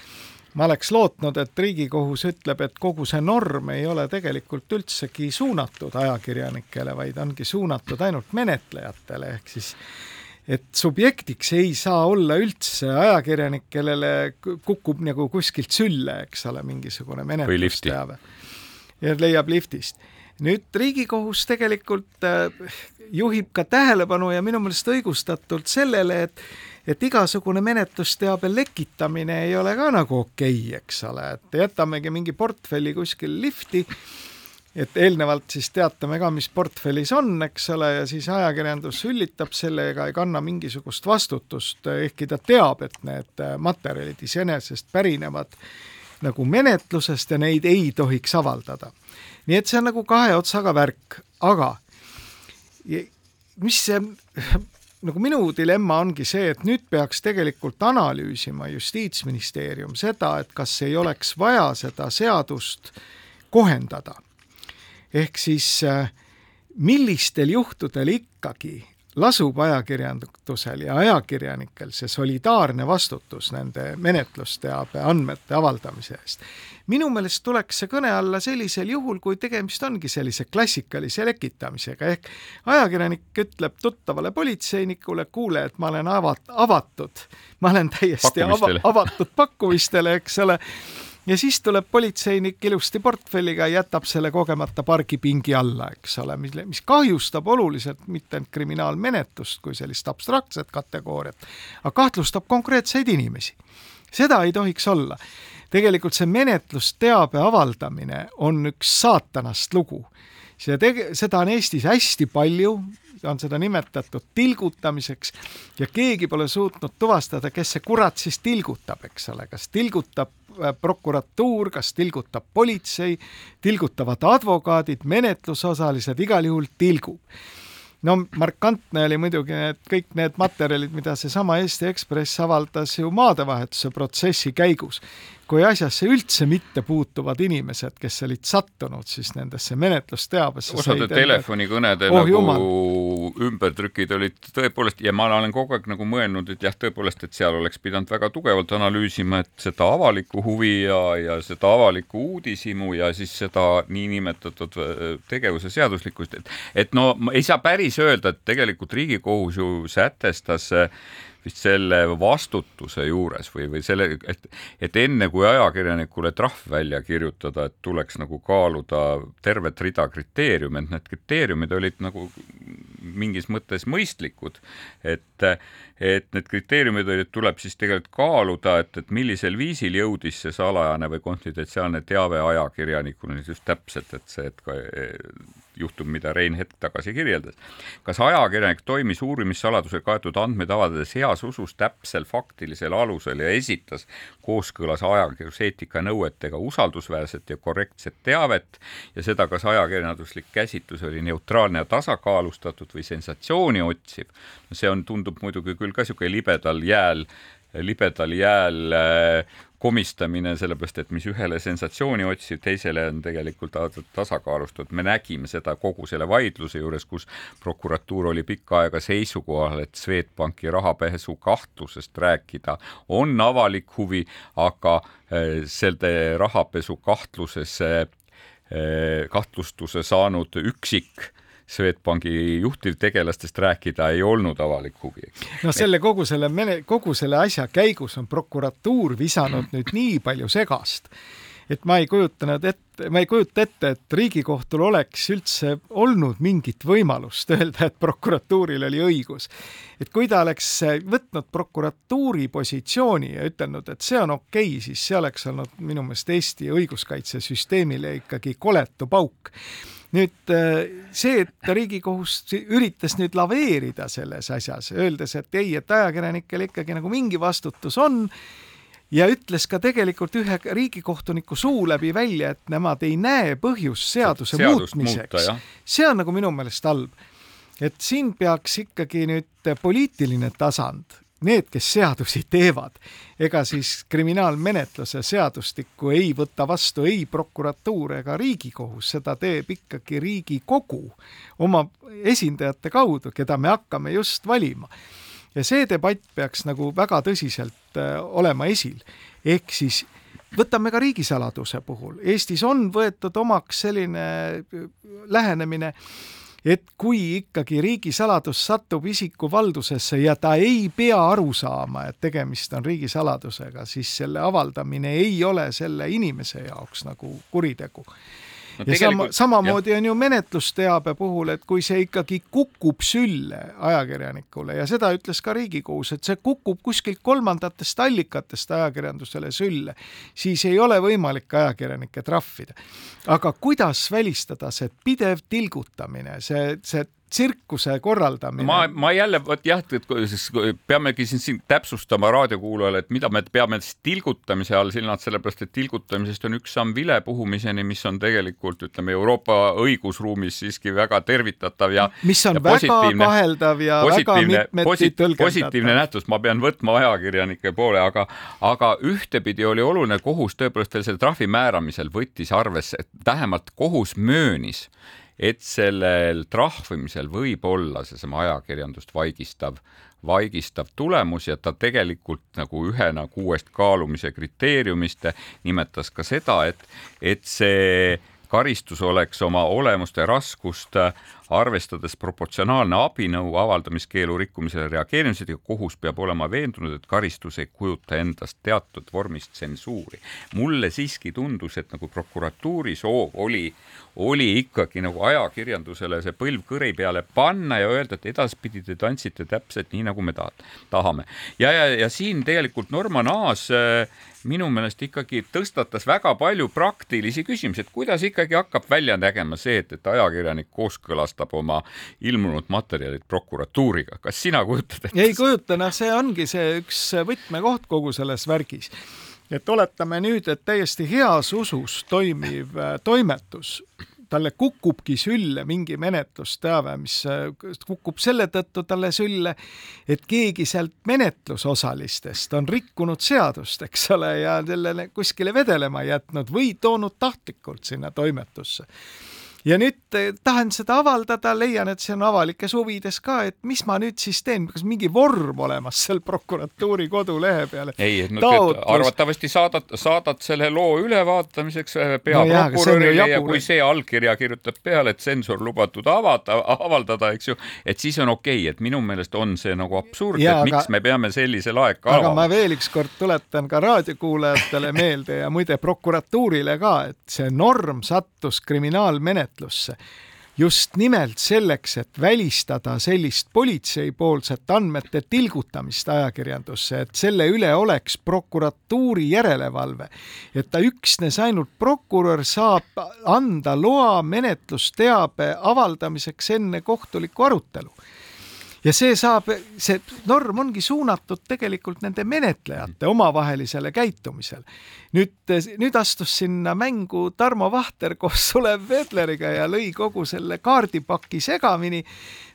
ma oleks lootnud, et Riigikohus ütleb, et kogu see norm ei ole tegelikult üldsegi suunatud ajakirjanikele, vaid ongi suunatud ainult menetlejatele, ehk siis et subjektiks ei saa olla üldse ajakirjanik, kellele kukub nagu kuskilt sülle, eks ole, mingisugune menetlusteave. ja leiab liftist. Nüüd Riigikohus tegelikult äh, juhib ka tähelepanu ja minu meelest õigustatult sellele, et et igasugune menetlusteabe lekitamine ei ole ka nagu okei okay,, eks ole, et jätamegi mingi portfelli kuskil lifti, et eelnevalt siis teatame ka, mis portfellis on, eks ole, ja siis ajakirjandus üllitab sellega, ei kanna mingisugust vastutust, ehkki ta teab, et need materjalid iseenesest pärinevad nagu menetlusest ja neid ei tohiks avaldada. Nii et see on nagu kahe otsaga värk, aga mis see nagu minu dilemma ongi see, et nüüd peaks tegelikult analüüsima Justiitsministeerium seda, et kas ei oleks vaja seda seadust kohendada. ehk siis äh, millistel juhtudel ikkagi lasub ajakirjandusel ja ajakirjanikel see solidaarne vastutus nende menetlusteabe andmete avaldamise eest. Minu meelest tuleks see kõne alla sellisel juhul, kui tegemist ongi sellise klassikalise lekitamisega, ehk ajakirjanik ütleb tuttavale politseinikule, kuule, et ma olen avat-, avatud, ma olen täiesti ava, avatud pakkumistele, eks ole, ja siis tuleb politseinik ilusti portfelliga jätab selle kogemata pargipingi alla, eks ole, mille, mis kahjustab oluliselt mitte ainult kriminaalmenetlust kui sellist abstraktset kategooriat, aga kahtlustab konkreetseid inimesi. seda ei tohiks olla tegelikult see menetlusteabe avaldamine on üks saatanast lugu. see tege-, seda on Eestis hästi palju, on seda nimetatud tilgutamiseks ja keegi pole suutnud tuvastada, kes see kurat siis tilgutab, eks ole, kas tilgutab äh, prokuratuur, kas tilgutab politsei, tilgutavad advokaadid, menetlusosalised, igal juhul tilgub. No markantne oli muidugi need kõik need materjalid, mida seesama Eesti Ekspress avaldas ju maadevahetuse protsessi käigus kui asjasse üldse mitte puutuvad inimesed, kes olid sattunud siis nendesse menetlusteabesse. osade telefonikõnede oh, nagu jumal. ümbertrükid olid tõepoolest ja ma olen kogu aeg nagu mõelnud, et jah, tõepoolest, et seal oleks pidanud väga tugevalt analüüsima, et seda avalikku huvi ja, ja seda avalikku uudishimu ja siis seda niinimetatud äh, tegevuse seaduslikkust, et et no ei saa päris öelda, et tegelikult Riigikohus ju sätestas äh, vist selle vastutuse juures või, või selle, et, et enne kui ajakirjanikule trahv välja kirjutada, et tuleks nagu kaaluda tervet rida kriteeriume, et need kriteeriumid olid nagu mingis mõttes mõistlikud, et, et need kriteeriumid olid, tuleb siis tegelikult kaaluda, et, et millisel viisil jõudis see salajane või konfidentsiaalne teave ajakirjanikuni just täpselt, et see, et ka juhtum, mida Rein hetk tagasi kirjeldas. kas ajakirjanik toimis uurimissaladuse kaetud andmeid avaldades heas usus täpsel faktilisel alusel ja esitas kooskõlas ajakirjanduseetika nõuetega usaldusväärset ja korrektset teavet ja seda, kas ajakirjanduslik käsitlus oli neutraalne ja tasakaalustatud või sensatsiooni otsiv, see on, tundub muidugi küll ka niisugune libedal jääl libedal jääl äh, komistamine, sellepärast et mis ühele sensatsiooni otsib, teisele on tegelikult tasakaalustatud. me nägime seda kogu selle vaidluse juures, kus prokuratuur oli pikka aega seisukohal, et Swedbanki rahapesu kahtlusest rääkida on avalik huvi, aga äh, selle rahapesu kahtluses äh, kahtlustuse saanud üksik Swedbanki juhtivtegelastest rääkida ei olnud avalik huvi. no selle kogu selle mene-, kogu selle asja käigus on prokuratuur visanud nüüd nii palju segast, et ma ei kujutanud ette, ma ei kujuta ette, et Riigikohtul oleks üldse olnud mingit võimalust öelda, et prokuratuuril oli õigus. et kui ta oleks võtnud prokuratuuri positsiooni ja ütelnud, et see on okei okay,, siis see oleks olnud minu meelest Eesti õiguskaitsesüsteemile ikkagi koletu pauk nüüd äh, see, et Riigikohus üritas nüüd laveerida selles asjas, öeldes, et ei, et ajakirjanikel ikkagi nagu mingi vastutus on ja ütles ka tegelikult ühe riigikohtuniku suu läbi välja, et nemad ei näe põhjust seaduse Seadust muutmiseks. see on nagu minu meelest halb. et siin peaks ikkagi nüüd poliitiline tasand need, kes seadusi teevad, ega siis kriminaalmenetluse seadustikku ei võta vastu ei prokuratuur ega Riigikohus, seda teeb ikkagi Riigikogu oma esindajate kaudu, keda me hakkame just valima. ja see debatt peaks nagu väga tõsiselt äh, olema esil, ehk siis võtame ka riigisaladuse puhul, Eestis on võetud omaks selline äh, lähenemine, et kui ikkagi riigisaladus satub isiku valdusesse ja ta ei pea aru saama, et tegemist on riigisaladusega, siis selle avaldamine ei ole selle inimese jaoks nagu kuritegu no, ja sama, samamoodi jah. on ju menetlusteabe puhul, et kui see ikkagi kukub sülle ajakirjanikule ja seda ütles ka Riigikohus, et see kukub kuskilt kolmandatest allikatest ajakirjandusele sülle, siis ei ole võimalik ajakirjanikke trahvida. aga kuidas välistada see pidev tilgutamine, see, see tsirkuse korraldamine. ma, ma jälle, vot jah, et siis peamegi siin, siin täpsustama raadiokuulajale, et mida me peame siis tilgutamise all silmas, sellepärast et tilgutamisest on üks samm vilepuhumiseni, mis on tegelikult ütleme Euroopa õigusruumis siiski väga tervitatav ja mis on ja väga kaheldav ja väga mitmeti tõlgendatav. positiivne nähtus, ma pean võtma ajakirjanike poole, aga, aga ühtepidi oli oluline kohus tõepoolest veel selle trahvi määramisel võttis arvesse, et vähemalt kohus möönis et sellel trahvimisel võib olla seesama ajakirjandust vaigistav, vaigistav tulemus ja ta tegelikult nagu ühena kuuest kaalumise kriteeriumist nimetas ka seda, et, et see karistus oleks oma olemust ja raskust arvestades proportsionaalne abinõu avaldamiskeelu rikkumisele reageerimisel ja kohus peab olema veendunud, et karistus ei kujuta endast teatud vormis tsensuuri. mulle siiski tundus, et nagu prokuratuuri soov oli, oli ikkagi nagu ajakirjandusele see põlv kõri peale panna ja öelda, et edaspidi te tantsite täpselt nii, nagu me tahame. ja, ja, ja siin tegelikult Norman Aas äh, minu meelest ikkagi tõstatas väga palju praktilisi küsimusi, et kuidas ikkagi hakkab välja nägema see, et, et ajakirjanik kooskõlastab oma ilmunud materjalid prokuratuuriga, kas sina kujutad ette? ei kujuta, noh, see ongi see üks võtmekoht kogu selles värgis. Et oletame nüüd, et täiesti heas usus toimiv äh, toimetus talle kukubki sülle mingi menetlusteave, mis äh, kukub selle tõttu talle sülle, et keegi sealt menetlusosalistest on rikkunud seadust, eks ole, ja sellele kuskile vedelema jätnud või toonud tahtlikult sinna toimetusse ja nüüd eh, tahan seda avaldada, leian, et see on avalikes huvides ka, et mis ma nüüd siis teen, kas mingi vorm olemas seal prokuratuuri kodulehe peal? ei, no Taotlus... arvatavasti saadad, saadad selle loo ülevaatamiseks peaprokurörile no ja kui see allkirja kirjutab peale, et tsensor lubatud avada, avaldada, eks ju, et siis on okei okay., et minu meelest on see nagu absurd, et aga... miks me peame sellise laeka aga ma veel ükskord tuletan ka raadiokuulajatele meelde ja muide prokuratuurile ka, et see norm sattus kriminaalmenetlusse menetlusse just nimelt selleks, et välistada sellist politseipoolset andmete tilgutamist ajakirjandusse, et selle üle oleks prokuratuuri järelevalve. et ta üksnes ainult prokurör saab anda loa menetlusteabe avaldamiseks enne kohtulikku arutelu ja see saab, see norm ongi suunatud tegelikult nende menetlejate omavahelisele käitumisele. nüüd, nüüd astus sinna mängu Tarmo Vahter koos Sulev Vedleriga ja lõi kogu selle kaardipaki segamini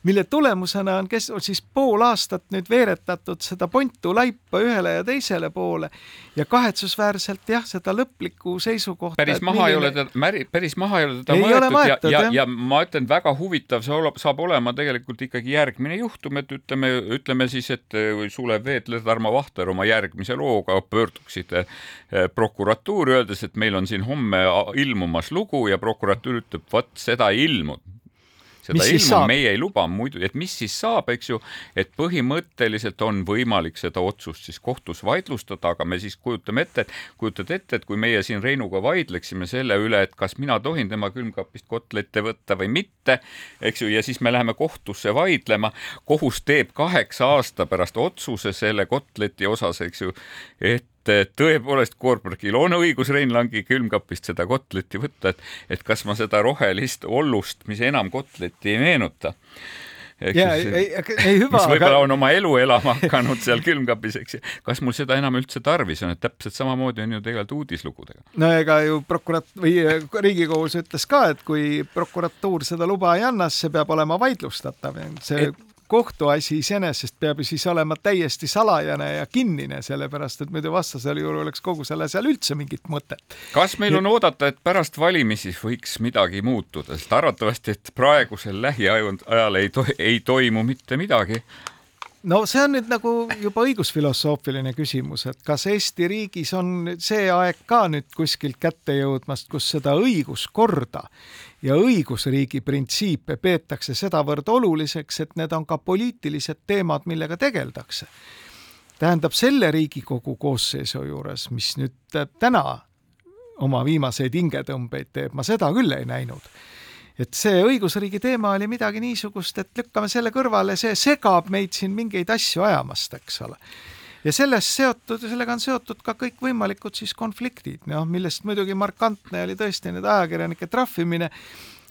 mille tulemusena on kes siis pool aastat nüüd veeretatud seda pontu laipa ühele ja teisele poole ja kahetsusväärselt jah, seda lõplikku seisukohta. päris maha milline... ei ole teda, päris maha ei ole teda ei mõetud, mõetud ja, ja, ja ma ütlen, väga huvitav see oleb, saab olema tegelikult ikkagi järgmine juhtum, et ütleme, ütleme siis, et Sulev Veetler, Tarmo Vahter oma järgmise looga pöörduksid eh, prokuratuuri, öeldes, et meil on siin homme ilmumas lugu ja prokuratuur ütleb, vot seda ei ilmunud seda ilmu meie ei luba muidu, et mis siis saab, eks ju, et põhimõtteliselt on võimalik seda otsust siis kohtus vaidlustada, aga me siis kujutame ette, et kujutad ette, et kui meie siin Reinuga vaidleksime selle üle, et kas mina tohin tema külmkapist kotlette võtta või mitte, eks ju, ja siis me läheme kohtusse vaidlema, kohus teeb kaheksa aasta pärast otsuse selle kotleti osas, eks ju, et et tõepoolest Koorbergil on õigus Rein Langi külmkapist seda kotletti võtta, et, et kas ma seda rohelist ollust, mis enam kotletti ei meenuta. ja ei, ei, ei hüva. mis võib-olla aga... on oma elu elama hakanud seal külmkapis, eks ju. kas mul seda enam üldse tarvis on, et täpselt samamoodi on ju tegelikult uudislugudega. no ega ju prokurat- või äh, Riigikohus ütles ka, et kui prokuratuur seda luba ei anna, siis see peab olema vaidlustatav. see et kohtuasi iseenesest peab ju siis olema täiesti salajane ja kinnine, sellepärast et muidu vastasel juhul oleks kogu selle asjal üldse mingit mõtet. kas meil on oodata, et pärast valimisi võiks midagi muutuda, sest arvatavasti, et praegusel lähiajal ei to-, ei toimu mitte midagi no see on nüüd nagu juba õigusfilosoofiline küsimus, et kas Eesti riigis on see aeg ka nüüd kuskilt kätte jõudmas, kus seda õiguskorda ja õigusriigi printsiipe peetakse sedavõrd oluliseks, et need on ka poliitilised teemad, millega tegeldakse. tähendab, selle Riigikogu koosseisu juures, mis nüüd täna oma viimaseid hingetõmbeid teeb, ma seda küll ei näinud et see õigusriigi teema oli midagi niisugust, et lükkame selle kõrvale, see segab meid siin mingeid asju ajamast, eks ole. Ja sellest seotud, sellega on seotud ka kõikvõimalikud siis konfliktid, noh, millest muidugi markantne oli tõesti nüüd ajakirjanike trahvimine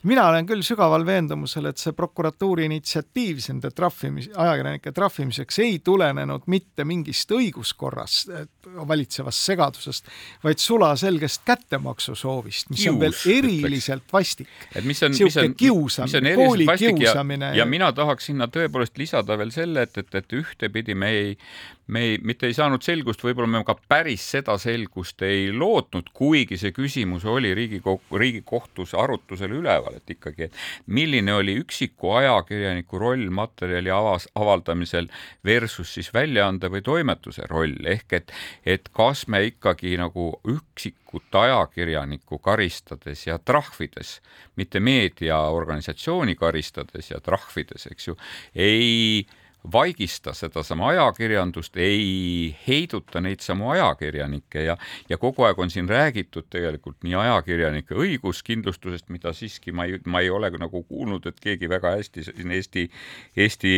mina olen küll sügaval veendumusel, et see prokuratuuri initsiatiiv nende trahvimis, ajakirjanike trahvimiseks ei tulenenud mitte mingist õiguskorras valitsevast segadusest, vaid sulaselgest kättemaksusoovist, mis Kius, on veel eriliselt ütleks. vastik. et mis on, mis on, mis on eriliselt vastik ja, ja, ja mina tahaks sinna tõepoolest lisada veel selle, et, et, et ühtepidi me ei, me ei, mitte ei saanud selgust, võib-olla me ka päris seda selgust ei lootnud, kuigi see küsimus oli Riigikogu, Riigikohtus arutusel üleval, et ikkagi, milline oli üksiku ajakirjaniku roll materjali avas, avaldamisel versus siis väljaande või toimetuse roll? Ehk et, et kas me ikkagi nagu üksikut ajakirjanikku karistades ja trahvides, mitte meediaorganisatsiooni karistades ja trahvides, eks ju, ei vaigista sedasama ajakirjandust, ei heiduta neid samu ajakirjanikke ja, ja kogu aeg on siin räägitud tegelikult nii ajakirjanike õiguskindlustusest, mida siiski ma ei, ma ei ole nagu kuulnud, et keegi väga hästi siin Eesti, Eesti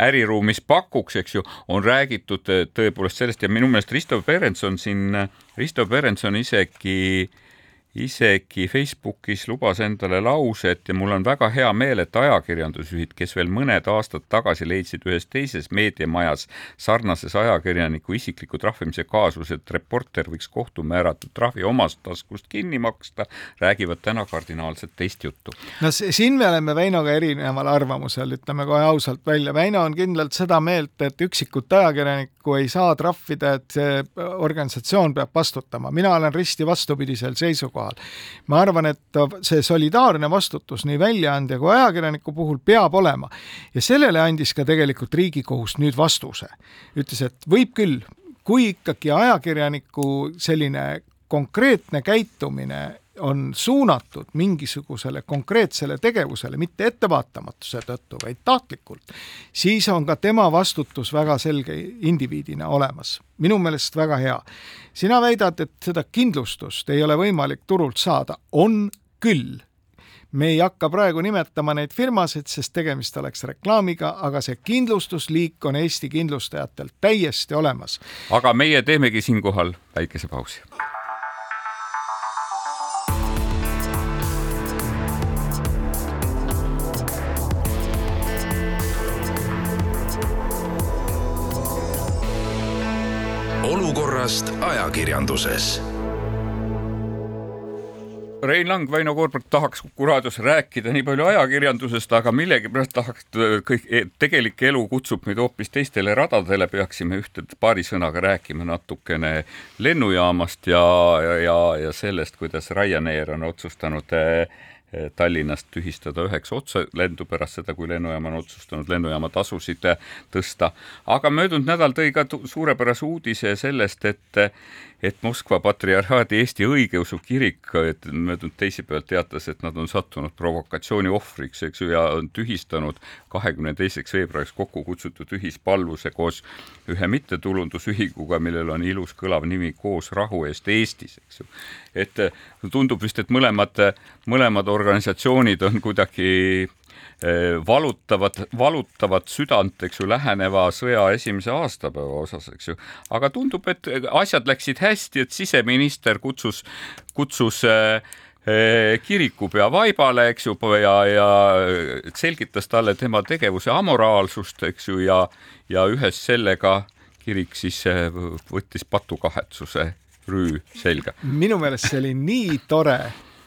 äriruumis pakuks, eks ju, on räägitud tõepoolest sellest ja minu meelest Risto Perens on siin, Risto Perens on isegi äh, isegi Facebookis lubas endale lause, et ja mul on väga hea meel, et ajakirjandusjuhid, kes veel mõned aastad tagasi leidsid ühes teises meediamajas sarnases ajakirjaniku isikliku trahvimise kaasuse, et reporter võiks kohtu määratud trahvi omast taskust kinni maksta, räägivad täna kardinaalselt teist juttu. no siin me oleme Väinoga erineval arvamusel, ütleme kohe ausalt välja. Väino on kindlalt seda meelt, et üksikut ajakirjanikku ei saa trahvida, et see organisatsioon peab vastutama. mina olen risti vastupidisel seisukohal seisukohal. ma arvan, et see solidaarne vastutus nii väljaandja kui ajakirjaniku puhul peab olema ja sellele andis ka tegelikult Riigikohus nüüd vastuse. ütles, et võib küll, kui ikkagi ajakirjaniku selline konkreetne käitumine on suunatud mingisugusele konkreetsele tegevusele, mitte ettevaatamatuse tõttu, vaid tahtlikult, siis on ka tema vastutus väga selge indiviidina olemas. minu meelest väga hea. sina väidad, et seda kindlustust ei ole võimalik turult saada, on küll me ei hakka praegu nimetama neid firmasid, sest tegemist oleks reklaamiga, aga see kindlustusliik on Eesti kindlustajatel täiesti olemas. aga meie teemegi siinkohal väikese pausi olukorrast ajakirjanduses. Rein Lang, Väino Koorberg tahaks Kuku raadios rääkida nii palju ajakirjandusest, aga millegipärast tahaks kõik, e, tegelik elu kutsub meid hoopis teistele radadele, peaksime ühte paari sõnaga rääkima natukene lennujaamast ja, ja, ja, ja sellest, kuidas Ryanair on otsustanud äh, Tallinnast tühistada üheksa otselendu pärast seda, kui lennujaam on otsustanud lennujaama tasusid tõsta. aga möödunud nädal tõi ka suurepärase uudise sellest, et et Moskva patriarhaadi Eesti õigeusu kirik möödunud teisipäeval teatas, et nad on sattunud provokatsiooni ohvriks, eks ju, ja on tühistanud kahekümne teiseks veebruariks kokku kutsutud ühispalvuse koos ühe mittetulundusühinguga, millel on ilus kõlav nimi Koos rahu eest Eestis, eks ju. et tundub vist, et mõlemad, mõlemad organisatsioonid on kuidagi Eh, valutavad, valutavat südant, eks ju, läheneva sõja esimese aastapäeva osas, eks ju. aga tundub, et asjad läksid hästi, et siseminister kutsus, kutsus äh, kirikupea vaibale, eks ju, ja, ja selgitas talle tema tegevuse amoraalsust, eks ju, ja, ja ühes sellega kirik siis võttis patukahetsuse rüü selga. minu meelest see oli nii tore,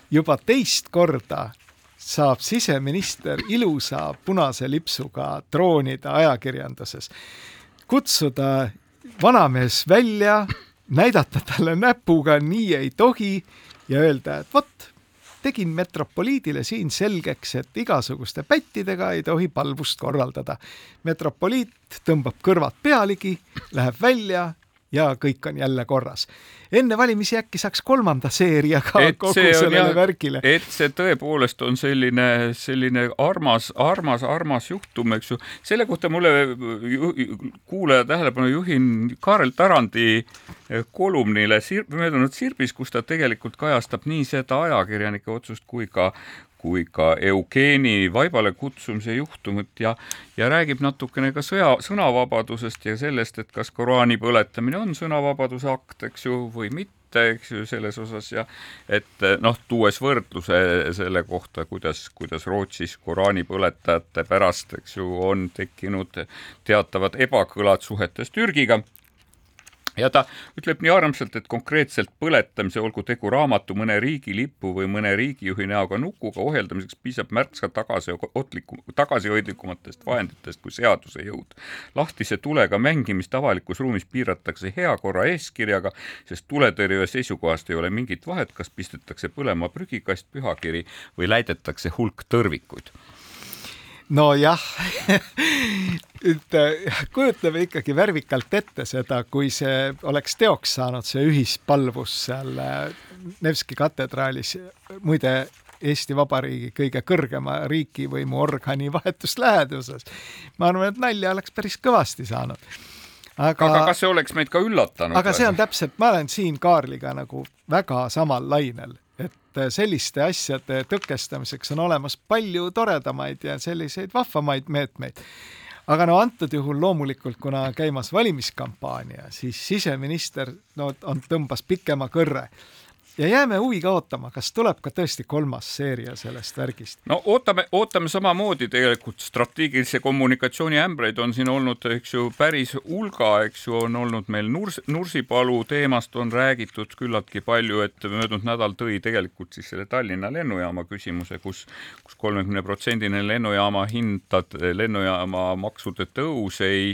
juba teist korda saab siseminister ilusa punase lipsuga troonida ajakirjanduses, kutsuda vanamees välja, näidata talle näpuga, nii ei tohi ja öelda, et vot, tegin metropoliidile siin selgeks, et igasuguste pättidega ei tohi palvust korraldada. metropoliit tõmbab kõrvad pealegi, läheb välja ja kõik on jälle korras enne valimisi äkki saaks kolmanda seeria ka et kogu sellele värgile. et see tõepoolest on selline, selline armas, armas, armas juhtum, eks ju. selle kohta mulle kuulaja tähelepanu juhin Kaarel Tarandi kolumnile sir möödunud Sirbis, kus ta tegelikult kajastab nii seda ajakirjanike otsust kui ka kui ka Eugeeni vaibale kutsumise juhtumit ja, ja räägib natukene ka sõja, sõnavabadusest ja sellest, et kas Koraani põletamine on sõnavabaduse akt, eks ju, või mitte, eks ju, selles osas ja et noh, tuues võrdluse selle kohta, kuidas, kuidas Rootsis Koraani põletajate pärast, eks ju, on tekkinud teatavad ebakõlad suhetes Türgiga ja ta ütleb nii armsalt, et konkreetselt põletamise, olgu tegu raamatu, mõne riigi lipu või mõne riigijuhi näoga nukuga ohjeldamiseks piisab märksa tagasiotlikum, tagasihoidlikumatest vahenditest kui seaduse jõud. lahtise tulega mängimist avalikus ruumis piiratakse hea korra eeskirjaga, sest tuletõrje seisukohast ei ole mingit vahet, kas pistetakse põlema prügikast, pühakiri või läidetakse hulk tõrvikuid nojah et äh, kujutame ikkagi värvikalt ette seda, kui see oleks teoks saanud, see ühispalvus seal äh, Nevski katedraalis, muide Eesti Vabariigi kõige kõrgema riigivõimu organi vahetus läheduses. ma arvan, et nalja oleks päris kõvasti saanud. aga, aga kas see oleks meid ka üllatanud? aga see on täpselt, ma olen siin Kaarliga nagu väga samal lainel et selliste asjade tõkestamiseks on olemas palju toredamaid ja selliseid vahvamaid meetmeid. aga no antud juhul loomulikult, kuna käimas valimiskampaania, siis siseminister no on, tõmbas pikema kõrre ja jääme huviga ootama, kas tuleb ka tõesti kolmas seeria sellest värgist? no ootame, ootame samamoodi tegelikult strateegilise kommunikatsiooni ämbreid on siin olnud, eks ju, päris hulga, eks ju, on olnud meil Nurs-, Nursipalu teemast on räägitud küllaltki palju, et möödunud nädal tõi tegelikult siis selle Tallinna lennujaama küsimuse kus, kus kolmekümne protsendine lennujaama hindad, lennujaama maksude tõus ei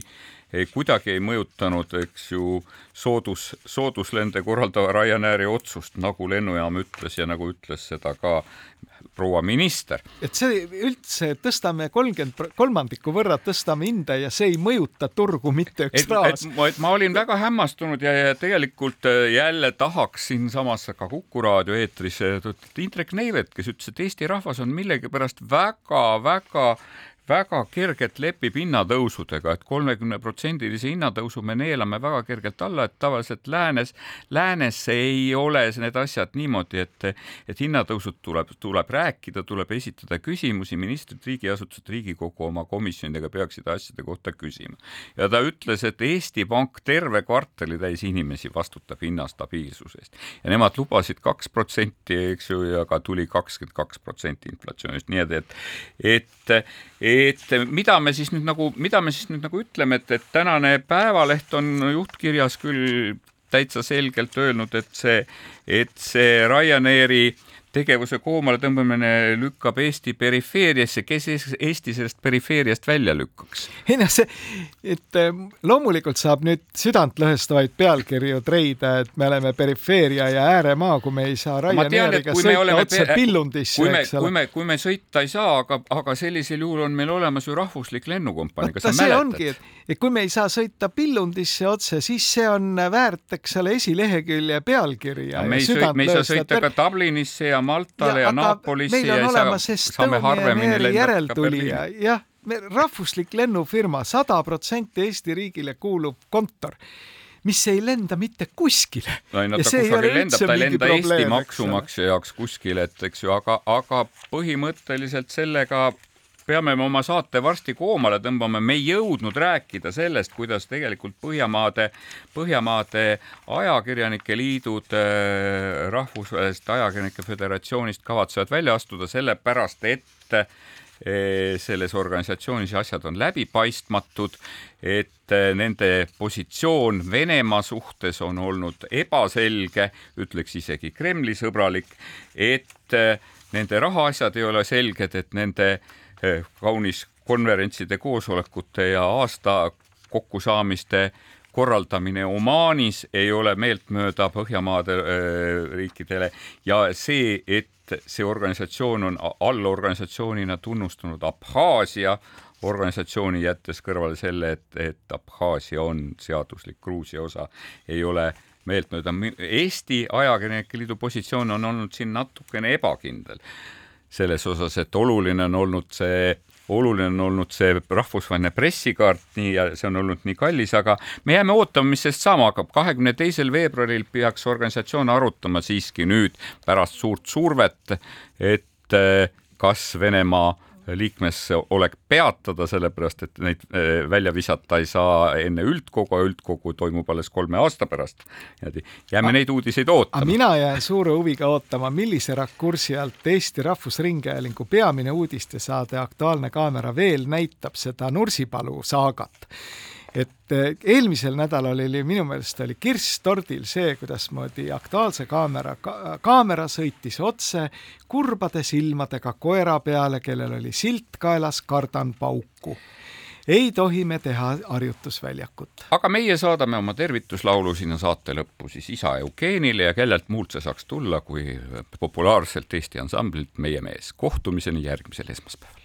ei, kuidagi ei mõjutanud, eks ju, soodus, sooduslende korraldava Ryanairi otsust, nagu lennujaam ütles ja nagu ütles seda ka proua minister. et see üldse tõstame kolmkümmend, kolmandiku võrra tõstame hinda ja see ei mõjuta turgu mitte üks raas. et ma olin väga hämmastunud ja, ja tegelikult äh, jälle tahaks siinsamas ka Kuku raadio eetris Indrek Neivet, kes ütles, et Eesti rahvas on millegipärast väga-väga väga kergelt lepib hinnatõusudega, et kolmekümneprotsendilise hinnatõusu me neelame väga kergelt alla, et tavaliselt läänes, läänes ei ole need asjad niimoodi, et, et hinnatõusud tuleb, tuleb rääkida, tuleb esitada küsimusi, ministrid, riigiasutused, Riigikogu oma komisjonidega peaksid asjade kohta küsima. ja ta ütles, et Eesti Pank terve kvartali täis inimesi vastutab hinnastabiilsuse eest ja nemad lubasid kaks protsenti, eks ju, ja ka tuli kakskümmend kaks protsenti inflatsioonist, nii et, et, et et mida me siis nüüd nagu, mida me siis nüüd nagu ütleme, et, et tänane Päevaleht on juhtkirjas küll täitsa selgelt öelnud, et see, et see Ryanairi tegevuse koomale tõmbamine lükkab Eesti perifeeriasse, kes Eesti sellest perifeeriast välja lükkaks? ei noh, see, et äh, loomulikult saab nüüd südantlõhestavaid pealkirju treida, et me oleme perifeeria ja ääremaa, kui me ei saa Ryanairiga sõita otse Pillundisse, eks ole. kui me, kui me sõita ei saa, aga, aga sellisel juhul on meil olemas ju rahvuslik lennukompanii, kas sa mäletad? et, kui me ei saa sõita Pillundisse otse, siis see on väärt, eks ole, esilehekülje pealkiri ja, ja me ei, sõit, me ei saa sõita ka Dublinisse ja Maltale ja, ja Napolisse meil on olemas Estonian Airi järeltulija, jah, rahvuslik lennufirma, sada protsenti Eesti riigile kuuluv kontor mis ei lenda mitte kuskile. no ei no ta kusagil lendab, ta ei lenda probleem, Eesti maksumaksja jaoks kuskile, et eks ju, aga, aga põhimõtteliselt sellega peame me oma saate varsti koomale tõmbama, me ei jõudnud rääkida sellest, kuidas tegelikult Põhjamaade, Põhjamaade Ajakirjanike Liidud äh, Rahvusvahelisest Ajakirjanike Föderatsioonist kavatsevad välja astuda, sellepärast et äh, selles organisatsioonis asjad on läbipaistmatud, et äh, nende positsioon Venemaa suhtes on olnud ebaselge, ütleks isegi Kremli sõbralik, et nende rahaasjad ei ole selged, et nende äh, kaunis konverentside, koosolekute ja aasta kokkusaamiste korraldamine Omaanis ei ole meeltmööda Põhjamaade eh, riikidele ja see, et see organisatsioon on allorganisatsioonina tunnustanud Abhaasia organisatsiooni, jättes kõrvale selle, et, et Abhaasia on seaduslik Gruusia osa, ei ole meeltmööda. Eesti Ajakirjanike Liidu positsioon on olnud siin natukene ebakindel selles osas, et oluline on olnud see oluline on olnud see rahvusvaheline pressikaart nii ja see on olnud nii kallis, aga me jääme ootama, mis sellest saama hakkab. kahekümne teisel veebruaril peaks organisatsioon arutama siiski nüüd pärast suurt survet, et eh, kas Venemaa liikmesolek peatada, sellepärast et neid eh, välja visata ei saa enne üldkogu, üldkogu toimub alles kolme aasta pärast. jääme a, neid uudiseid ootama. mina jään suure huviga ootama, millise rakursi alt Eesti Rahvusringhäälingu peamine uudistesaade Aktuaalne kaamera veel näitab seda Nursipalu saagat et eh, eelmisel nädalal oli minu meelest oli kirss tordil see, kuidasmoodi Aktuaalse kaamera ka,, kaamera sõitis otse kurbade silmadega koera peale, kellel oli silt kaelas Kardan pauku ei tohi me teha harjutusväljakut. aga meie saadame oma tervituslaulu sinna saate lõppu siis isa Eugenile ja kellelt muult see saaks tulla, kui populaarselt Eesti ansamblilt Meie mees. kohtumiseni järgmisel esmaspäeval.